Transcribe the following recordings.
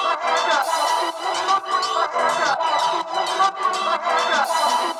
Yeah.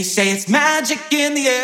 They say it's magic in the air.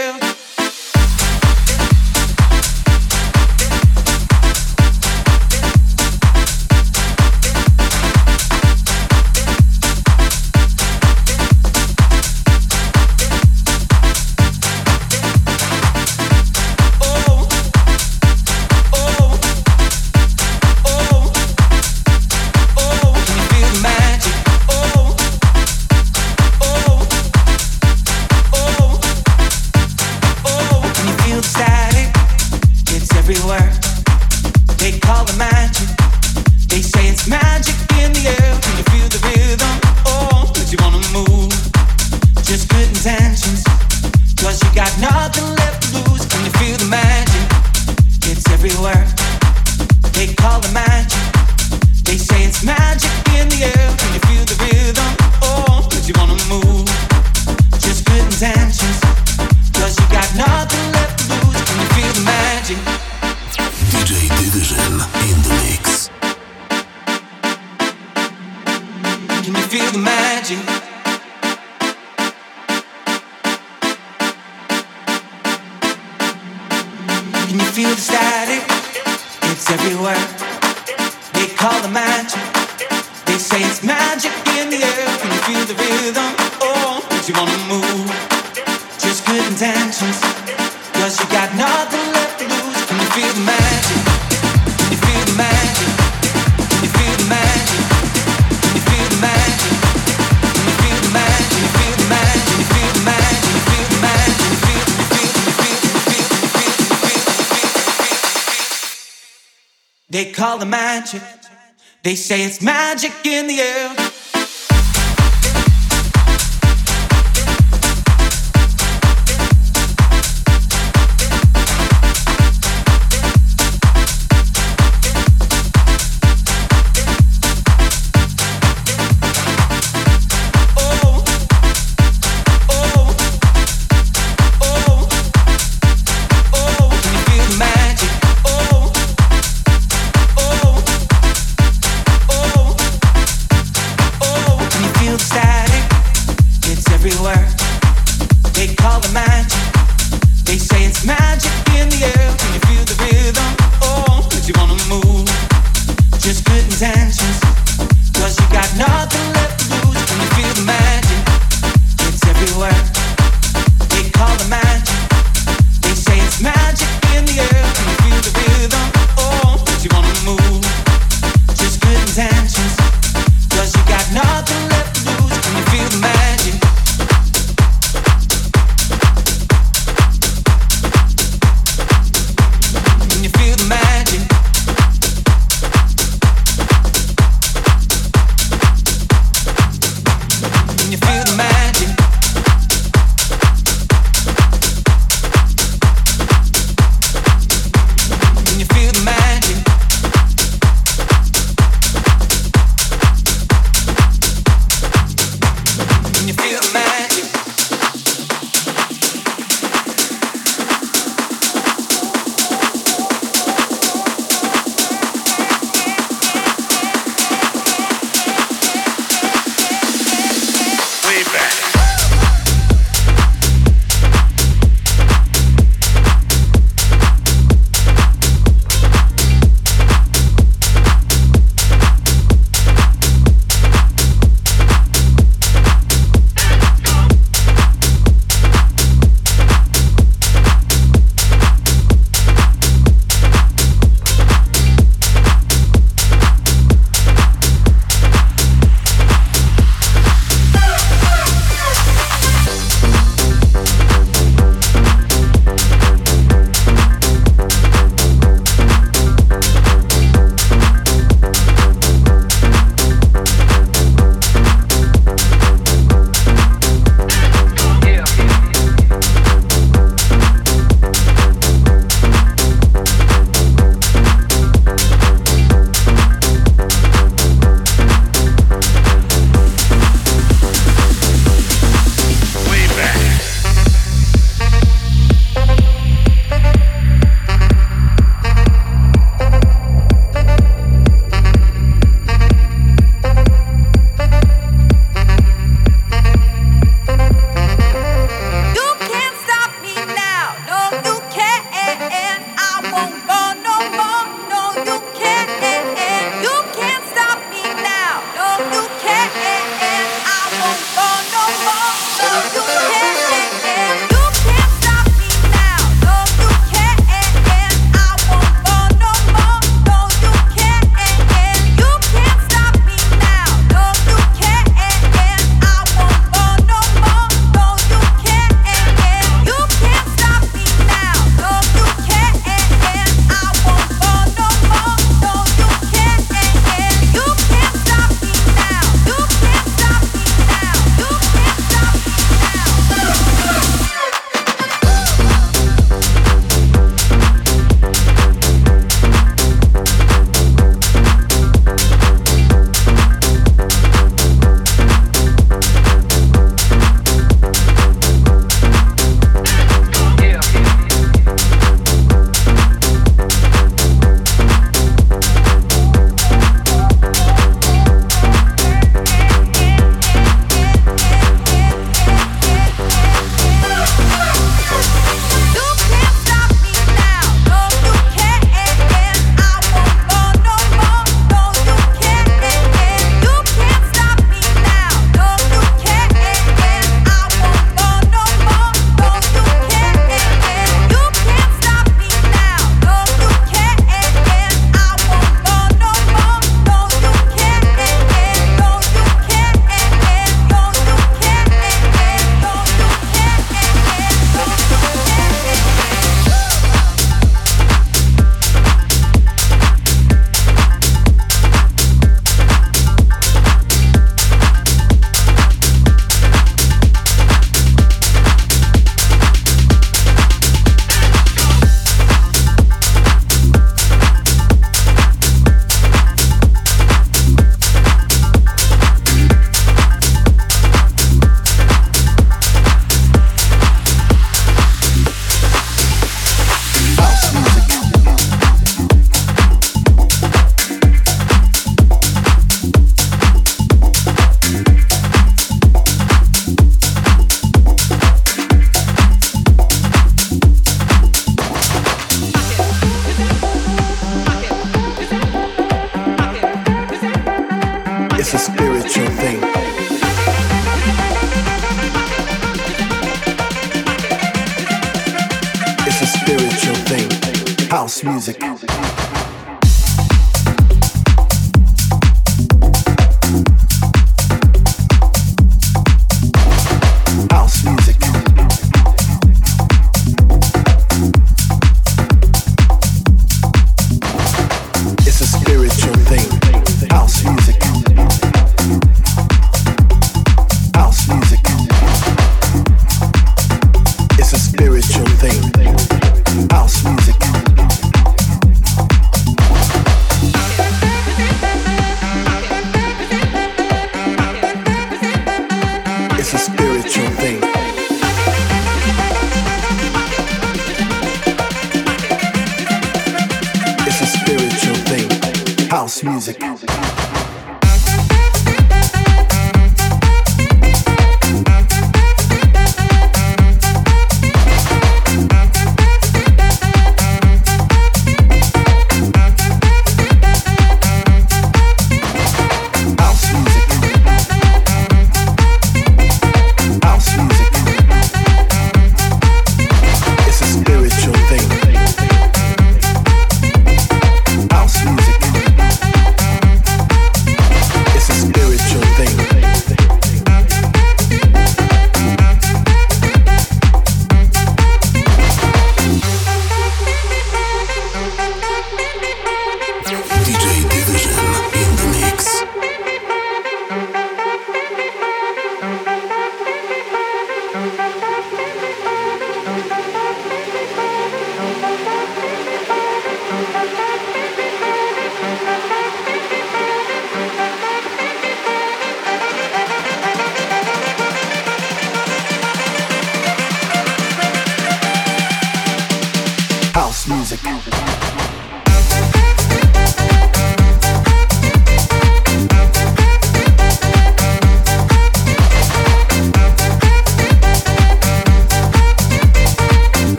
say it's magic in the air.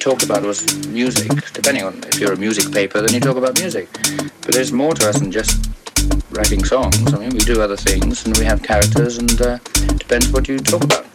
talked about was music. Depending on if you're a music paper, then you talk about music. But there's more to us than just writing songs. I mean, we do other things and we have characters, and uh, depends what you talk about.